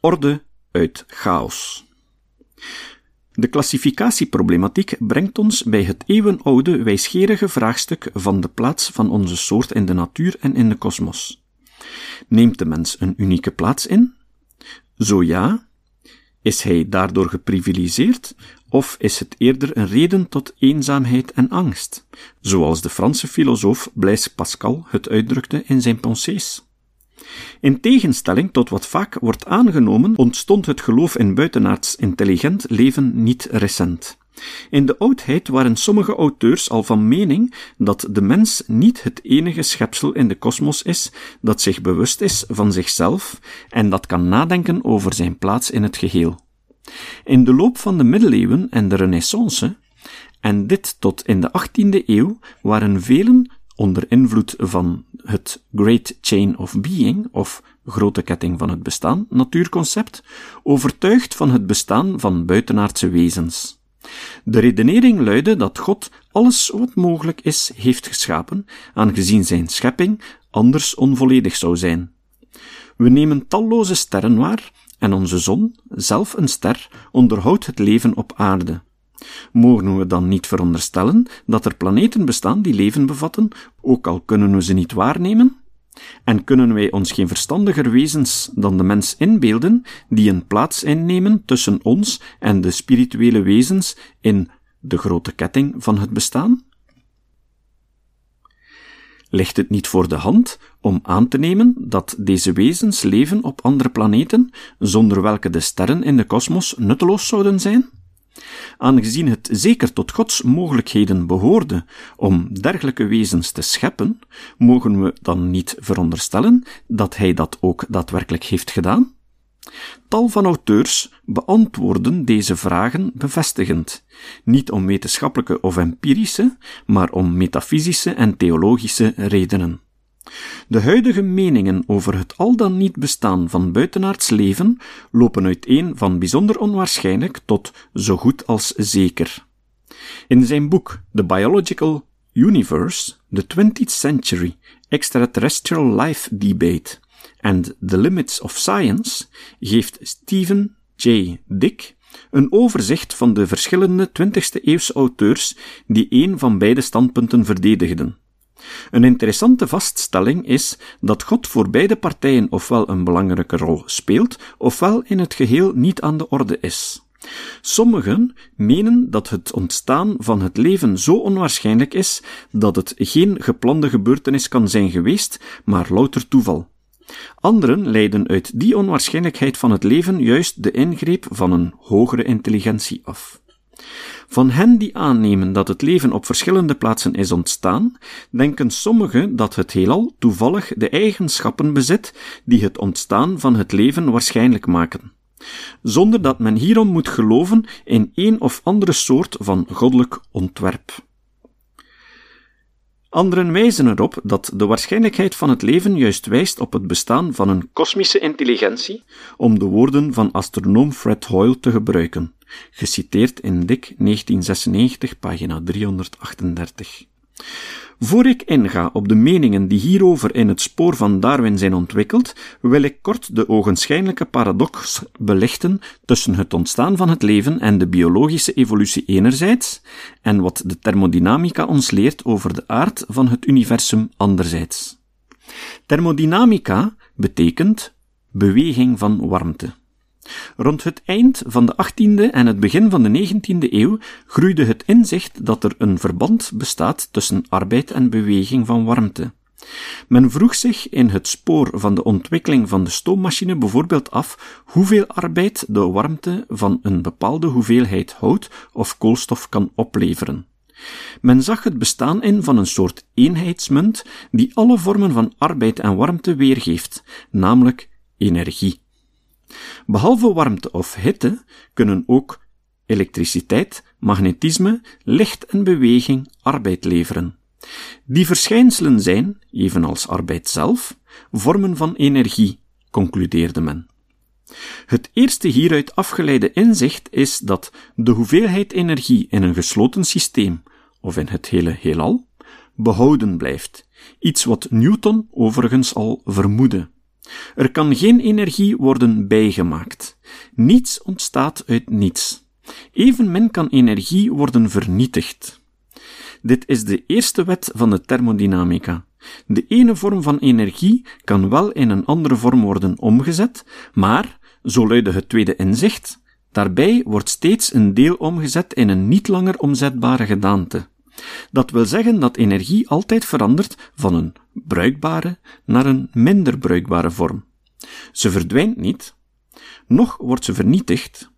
orde uit chaos. De klassificatieproblematiek brengt ons bij het eeuwenoude wijsgerige vraagstuk van de plaats van onze soort in de natuur en in de kosmos. Neemt de mens een unieke plaats in? Zo ja. Is hij daardoor geprivilegeerd, of is het eerder een reden tot eenzaamheid en angst, zoals de Franse filosoof Blaise Pascal het uitdrukte in zijn Pensées? In tegenstelling tot wat vaak wordt aangenomen, ontstond het geloof in buitenaards intelligent leven niet recent. In de oudheid waren sommige auteurs al van mening dat de mens niet het enige schepsel in de kosmos is dat zich bewust is van zichzelf en dat kan nadenken over zijn plaats in het geheel. In de loop van de middeleeuwen en de renaissance, en dit tot in de 18e eeuw, waren velen onder invloed van het Great Chain of Being, of grote ketting van het bestaan, natuurconcept, overtuigd van het bestaan van buitenaardse wezens. De redenering luidde dat God alles wat mogelijk is heeft geschapen, aangezien zijn schepping anders onvolledig zou zijn. We nemen talloze sterren waar en onze zon, zelf een ster, onderhoudt het leven op aarde. Mogen we dan niet veronderstellen dat er planeten bestaan die leven bevatten, ook al kunnen we ze niet waarnemen? En kunnen wij ons geen verstandiger wezens dan de mens inbeelden, die een plaats innemen tussen ons en de spirituele wezens in de grote ketting van het bestaan? Ligt het niet voor de hand om aan te nemen dat deze wezens leven op andere planeten, zonder welke de sterren in de kosmos nutteloos zouden zijn? Aangezien het zeker tot Gods mogelijkheden behoorde om dergelijke wezens te scheppen, mogen we dan niet veronderstellen dat hij dat ook daadwerkelijk heeft gedaan? Tal van auteurs beantwoorden deze vragen bevestigend, niet om wetenschappelijke of empirische, maar om metafysische en theologische redenen. De huidige meningen over het al dan niet bestaan van buitenaards leven lopen uiteen van bijzonder onwaarschijnlijk tot zo goed als zeker. In zijn boek The Biological Universe, The 20th Century Extraterrestrial Life Debate and the Limits of Science geeft Stephen J. Dick een overzicht van de verschillende 20e eeuwse auteurs die een van beide standpunten verdedigden. Een interessante vaststelling is dat God voor beide partijen ofwel een belangrijke rol speelt, ofwel in het geheel niet aan de orde is. Sommigen menen dat het ontstaan van het leven zo onwaarschijnlijk is dat het geen geplande gebeurtenis kan zijn geweest, maar louter toeval. Anderen leiden uit die onwaarschijnlijkheid van het leven juist de ingreep van een hogere intelligentie af. Van hen die aannemen dat het leven op verschillende plaatsen is ontstaan, denken sommigen dat het heelal toevallig de eigenschappen bezit die het ontstaan van het leven waarschijnlijk maken, zonder dat men hierom moet geloven in een of andere soort van goddelijk ontwerp. Anderen wijzen erop dat de waarschijnlijkheid van het leven juist wijst op het bestaan van een kosmische intelligentie, om de woorden van astronoom Fred Hoyle te gebruiken, geciteerd in Dick 1996, pagina 338. Voor ik inga op de meningen die hierover in het spoor van Darwin zijn ontwikkeld, wil ik kort de ogenschijnlijke paradox belichten tussen het ontstaan van het leven en de biologische evolutie enerzijds, en wat de thermodynamica ons leert over de aard van het universum anderzijds. Thermodynamica betekent beweging van warmte. Rond het eind van de 18e en het begin van de 19e eeuw groeide het inzicht dat er een verband bestaat tussen arbeid en beweging van warmte. Men vroeg zich in het spoor van de ontwikkeling van de stoommachine bijvoorbeeld af hoeveel arbeid de warmte van een bepaalde hoeveelheid hout of koolstof kan opleveren. Men zag het bestaan in van een soort eenheidsmunt die alle vormen van arbeid en warmte weergeeft, namelijk energie. Behalve warmte of hitte kunnen ook elektriciteit, magnetisme, licht en beweging arbeid leveren. Die verschijnselen zijn, evenals arbeid zelf, vormen van energie, concludeerde men. Het eerste hieruit afgeleide inzicht is dat de hoeveelheid energie in een gesloten systeem, of in het hele heelal, behouden blijft, iets wat Newton overigens al vermoedde. Er kan geen energie worden bijgemaakt. Niets ontstaat uit niets. Evenmin kan energie worden vernietigd. Dit is de eerste wet van de thermodynamica. De ene vorm van energie kan wel in een andere vorm worden omgezet, maar, zo luidde het tweede inzicht, daarbij wordt steeds een deel omgezet in een niet langer omzetbare gedaante. Dat wil zeggen dat energie altijd verandert van een bruikbare naar een minder bruikbare vorm. Ze verdwijnt niet, noch wordt ze vernietigd,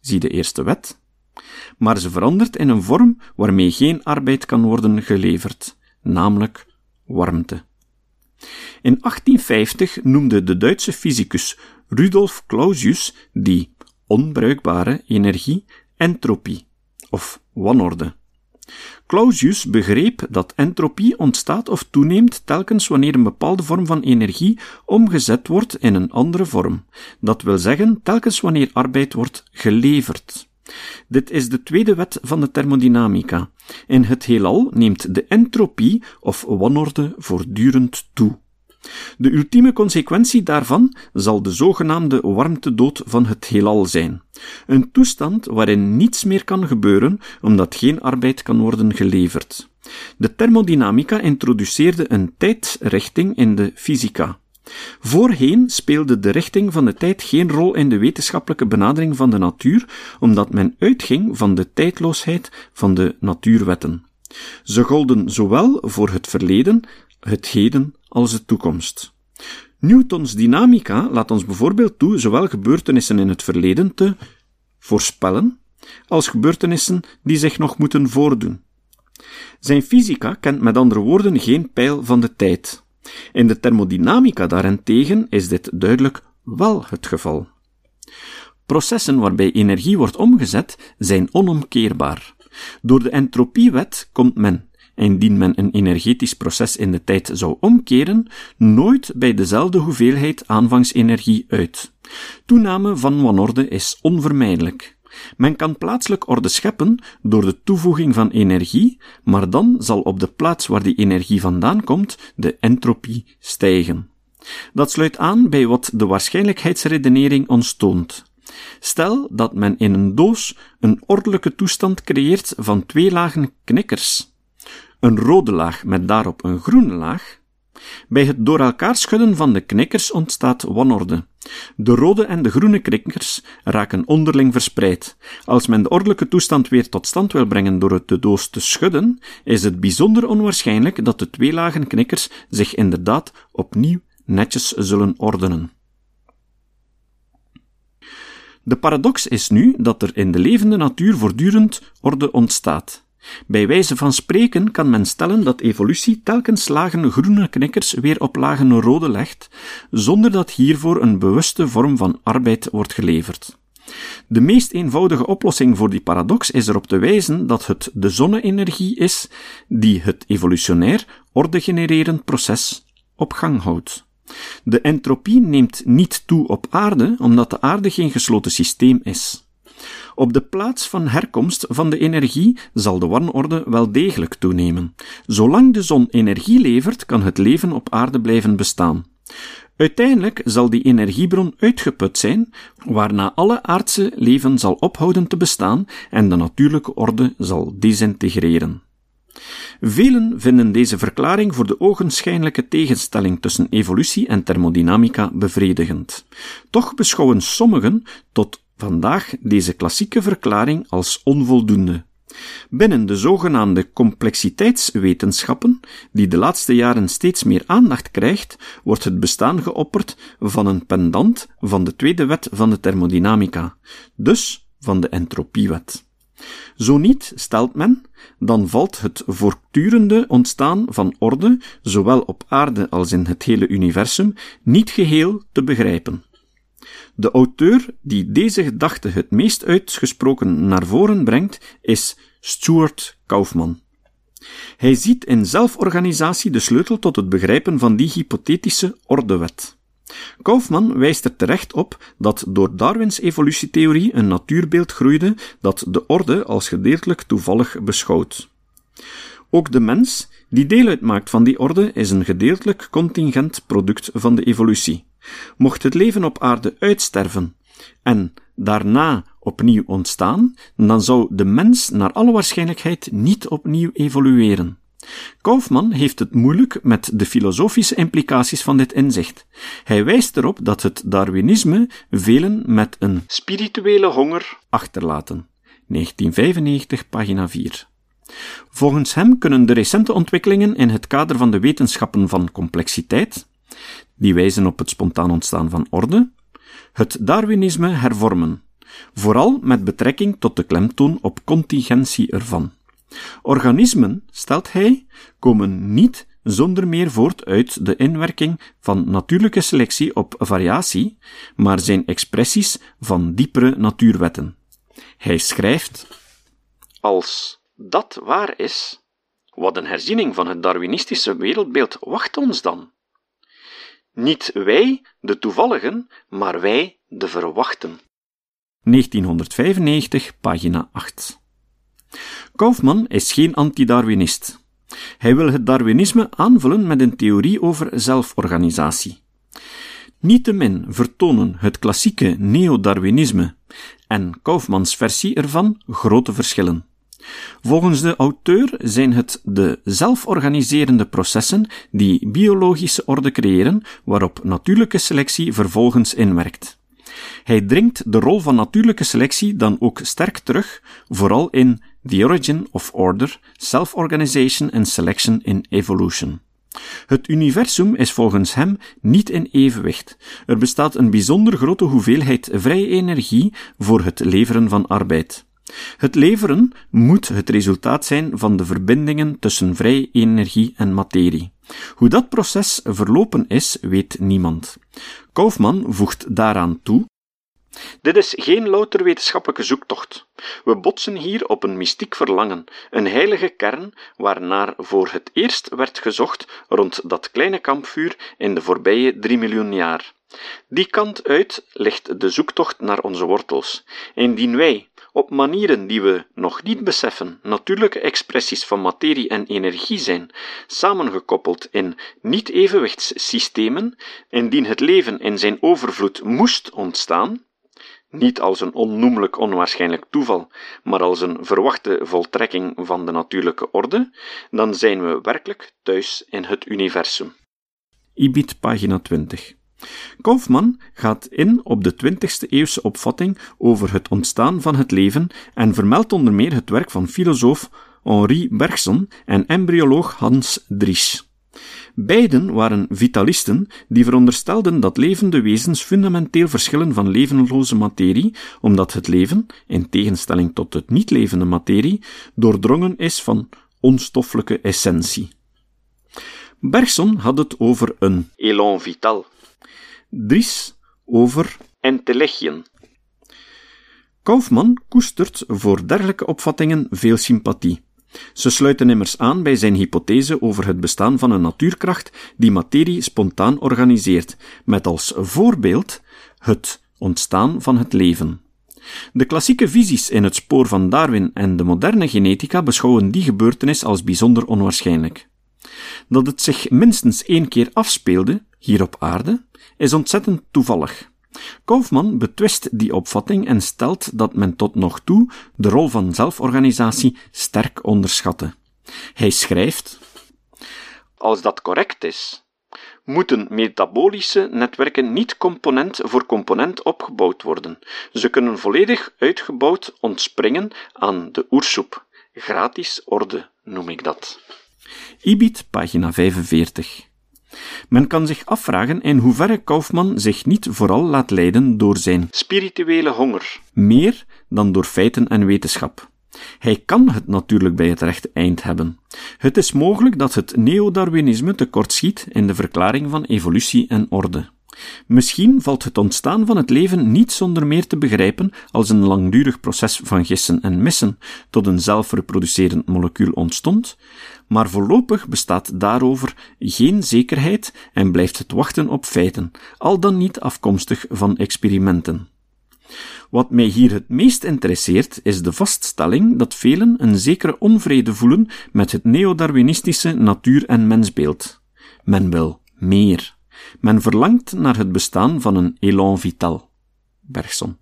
zie de eerste wet, maar ze verandert in een vorm waarmee geen arbeid kan worden geleverd, namelijk warmte. In 1850 noemde de Duitse fysicus Rudolf Clausius die onbruikbare energie entropie of wanorde. Clausius begreep dat entropie ontstaat of toeneemt telkens wanneer een bepaalde vorm van energie omgezet wordt in een andere vorm. Dat wil zeggen, telkens wanneer arbeid wordt geleverd. Dit is de tweede wet van de thermodynamica. In het heelal neemt de entropie of wanorde voortdurend toe. De ultieme consequentie daarvan zal de zogenaamde warmtedood van het heelal zijn. Een toestand waarin niets meer kan gebeuren omdat geen arbeid kan worden geleverd. De thermodynamica introduceerde een tijdsrichting in de fysica. Voorheen speelde de richting van de tijd geen rol in de wetenschappelijke benadering van de natuur, omdat men uitging van de tijdloosheid van de natuurwetten. Ze golden zowel voor het verleden, het heden als de toekomst. Newtons dynamica laat ons bijvoorbeeld toe zowel gebeurtenissen in het verleden te voorspellen, als gebeurtenissen die zich nog moeten voordoen. Zijn fysica kent met andere woorden geen pijl van de tijd. In de thermodynamica daarentegen is dit duidelijk wel het geval. Processen waarbij energie wordt omgezet zijn onomkeerbaar. Door de entropiewet komt men, indien men een energetisch proces in de tijd zou omkeren, nooit bij dezelfde hoeveelheid aanvangsenergie uit. Toename van wanorde is onvermijdelijk. Men kan plaatselijk orde scheppen door de toevoeging van energie, maar dan zal op de plaats waar die energie vandaan komt de entropie stijgen. Dat sluit aan bij wat de waarschijnlijkheidsredenering ons toont. Stel dat men in een doos een ordelijke toestand creëert van twee lagen knikkers. Een rode laag met daarop een groene laag, bij het door elkaar schudden van de knikkers ontstaat wanorde. De rode en de groene knikkers raken onderling verspreid. Als men de ordelijke toestand weer tot stand wil brengen door het de doos te schudden, is het bijzonder onwaarschijnlijk dat de twee lagen knikkers zich inderdaad opnieuw netjes zullen ordenen. De paradox is nu dat er in de levende natuur voortdurend orde ontstaat. Bij wijze van spreken kan men stellen dat evolutie telkens lagen groene knikkers weer op lagen rode legt, zonder dat hiervoor een bewuste vorm van arbeid wordt geleverd. De meest eenvoudige oplossing voor die paradox is erop te wijzen dat het de zonne-energie is die het evolutionair ordegenererend proces op gang houdt. De entropie neemt niet toe op aarde, omdat de aarde geen gesloten systeem is. Op de plaats van herkomst van de energie zal de wanorde wel degelijk toenemen. Zolang de zon energie levert, kan het leven op aarde blijven bestaan. Uiteindelijk zal die energiebron uitgeput zijn, waarna alle aardse leven zal ophouden te bestaan en de natuurlijke orde zal desintegreren. Velen vinden deze verklaring voor de ogenschijnlijke tegenstelling tussen evolutie en thermodynamica bevredigend. Toch beschouwen sommigen tot vandaag deze klassieke verklaring als onvoldoende. Binnen de zogenaamde complexiteitswetenschappen, die de laatste jaren steeds meer aandacht krijgt, wordt het bestaan geopperd van een pendant van de tweede wet van de thermodynamica, dus van de entropiewet. Zo niet, stelt men, dan valt het voortdurende ontstaan van orde, zowel op aarde als in het hele universum, niet geheel te begrijpen. De auteur die deze gedachte het meest uitgesproken naar voren brengt, is Stuart Kaufman. Hij ziet in zelforganisatie de sleutel tot het begrijpen van die hypothetische ordewet. Kaufman wijst er terecht op dat door Darwins evolutietheorie een natuurbeeld groeide dat de orde als gedeeltelijk toevallig beschouwt. Ook de mens, die deel uitmaakt van die orde, is een gedeeltelijk contingent product van de evolutie. Mocht het leven op aarde uitsterven en daarna opnieuw ontstaan, dan zou de mens naar alle waarschijnlijkheid niet opnieuw evolueren. Kaufman heeft het moeilijk met de filosofische implicaties van dit inzicht. Hij wijst erop dat het Darwinisme velen met een spirituele honger achterlaten. 1995, pagina 4. Volgens hem kunnen de recente ontwikkelingen in het kader van de wetenschappen van complexiteit, die wijzen op het spontaan ontstaan van orde, het Darwinisme hervormen, vooral met betrekking tot de klemtoon op contingentie ervan. Organismen, stelt hij, komen niet zonder meer voort uit de inwerking van natuurlijke selectie op variatie, maar zijn expressies van diepere natuurwetten. Hij schrijft: Als dat waar is, wat een herziening van het Darwinistische wereldbeeld wacht ons dan? Niet wij, de toevalligen, maar wij, de verwachten. 1995, pagina 8. Kaufman is geen anti-Darwinist. Hij wil het Darwinisme aanvullen met een theorie over zelforganisatie. Niettemin vertonen het klassieke neo-Darwinisme en Kaufmans versie ervan grote verschillen. Volgens de auteur zijn het de zelforganiserende processen die biologische orde creëren, waarop natuurlijke selectie vervolgens inwerkt. Hij dringt de rol van natuurlijke selectie dan ook sterk terug, vooral in The Origin of Order, Self-Organization and Selection in Evolution. Het universum is volgens hem niet in evenwicht. Er bestaat een bijzonder grote hoeveelheid vrije energie voor het leveren van arbeid. Het leveren moet het resultaat zijn van de verbindingen tussen vrije energie en materie. Hoe dat proces verlopen is, weet niemand. Kaufman voegt daaraan toe dit is geen louter wetenschappelijke zoektocht. We botsen hier op een mystiek verlangen, een heilige kern waarnaar voor het eerst werd gezocht rond dat kleine kampvuur in de voorbije drie miljoen jaar. Die kant uit ligt de zoektocht naar onze wortels. Indien wij, op manieren die we nog niet beseffen, natuurlijke expressies van materie en energie zijn, samengekoppeld in niet-evenwichtssystemen, indien het leven in zijn overvloed moest ontstaan, niet als een onnoemelijk onwaarschijnlijk toeval, maar als een verwachte voltrekking van de natuurlijke orde, dan zijn we werkelijk thuis in het universum. Ibid, pagina 20. Kaufman gaat in op de 20e eeuwse opvatting over het ontstaan van het leven en vermeldt onder meer het werk van filosoof Henri Bergson en embryoloog Hans Dries. Beiden waren vitalisten die veronderstelden dat levende wezens fundamenteel verschillen van levenloze materie, omdat het leven, in tegenstelling tot het niet-levende materie, doordrongen is van onstoffelijke essentie. Bergson had het over een élan vital, Dries over intellegien. Kaufman koestert voor dergelijke opvattingen veel sympathie. Ze sluiten immers aan bij zijn hypothese over het bestaan van een natuurkracht die materie spontaan organiseert, met als voorbeeld het ontstaan van het leven. De klassieke visies in het spoor van Darwin en de moderne genetica beschouwen die gebeurtenis als bijzonder onwaarschijnlijk. Dat het zich minstens één keer afspeelde, hier op aarde, is ontzettend toevallig. Kaufman betwist die opvatting en stelt dat men tot nog toe de rol van zelforganisatie sterk onderschatte. Hij schrijft: Als dat correct is, moeten metabolische netwerken niet component voor component opgebouwd worden. Ze kunnen volledig uitgebouwd ontspringen aan de oersoep. Gratis orde noem ik dat. Ibid, pagina 45. Men kan zich afvragen in hoeverre Kaufman zich niet vooral laat leiden door zijn spirituele honger, meer dan door feiten en wetenschap. Hij kan het natuurlijk bij het rechte eind hebben. Het is mogelijk dat het neo-Darwinisme tekortschiet in de verklaring van evolutie en orde. Misschien valt het ontstaan van het leven niet zonder meer te begrijpen als een langdurig proces van gissen en missen tot een zelfreproducerend molecuul ontstond, maar voorlopig bestaat daarover geen zekerheid en blijft het wachten op feiten, al dan niet afkomstig van experimenten. Wat mij hier het meest interesseert is de vaststelling dat velen een zekere onvrede voelen met het neodarwinistische natuur- en mensbeeld. Men wil meer. Men verlangt naar het bestaan van een élan vital. Bergson.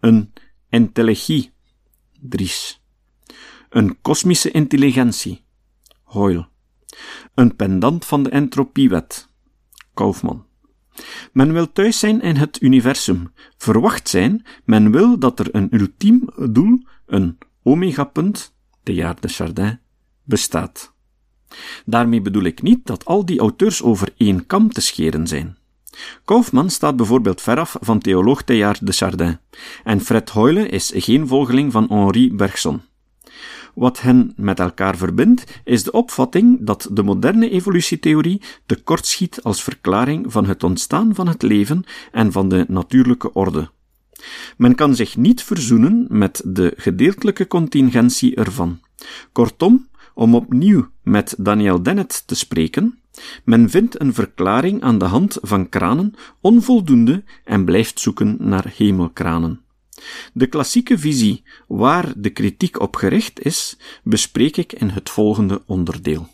Een intelligie. Dries. Een kosmische intelligentie. Hoyle. Een pendant van de entropiewet. Kaufman. Men wil thuis zijn in het universum, verwacht zijn, men wil dat er een ultiem doel, een omegapunt, de jaar de Chardin, bestaat. Daarmee bedoel ik niet dat al die auteurs over één kam te scheren zijn. Kaufman staat bijvoorbeeld veraf van theoloog Teilhard de Chardin, en Fred Hoyle is geen volgeling van Henri Bergson. Wat hen met elkaar verbindt, is de opvatting dat de moderne evolutietheorie tekortschiet als verklaring van het ontstaan van het leven en van de natuurlijke orde. Men kan zich niet verzoenen met de gedeeltelijke contingentie ervan. Kortom, om opnieuw met Daniel Dennett te spreken, men vindt een verklaring aan de hand van kranen onvoldoende en blijft zoeken naar hemelkranen. De klassieke visie waar de kritiek op gericht is, bespreek ik in het volgende onderdeel.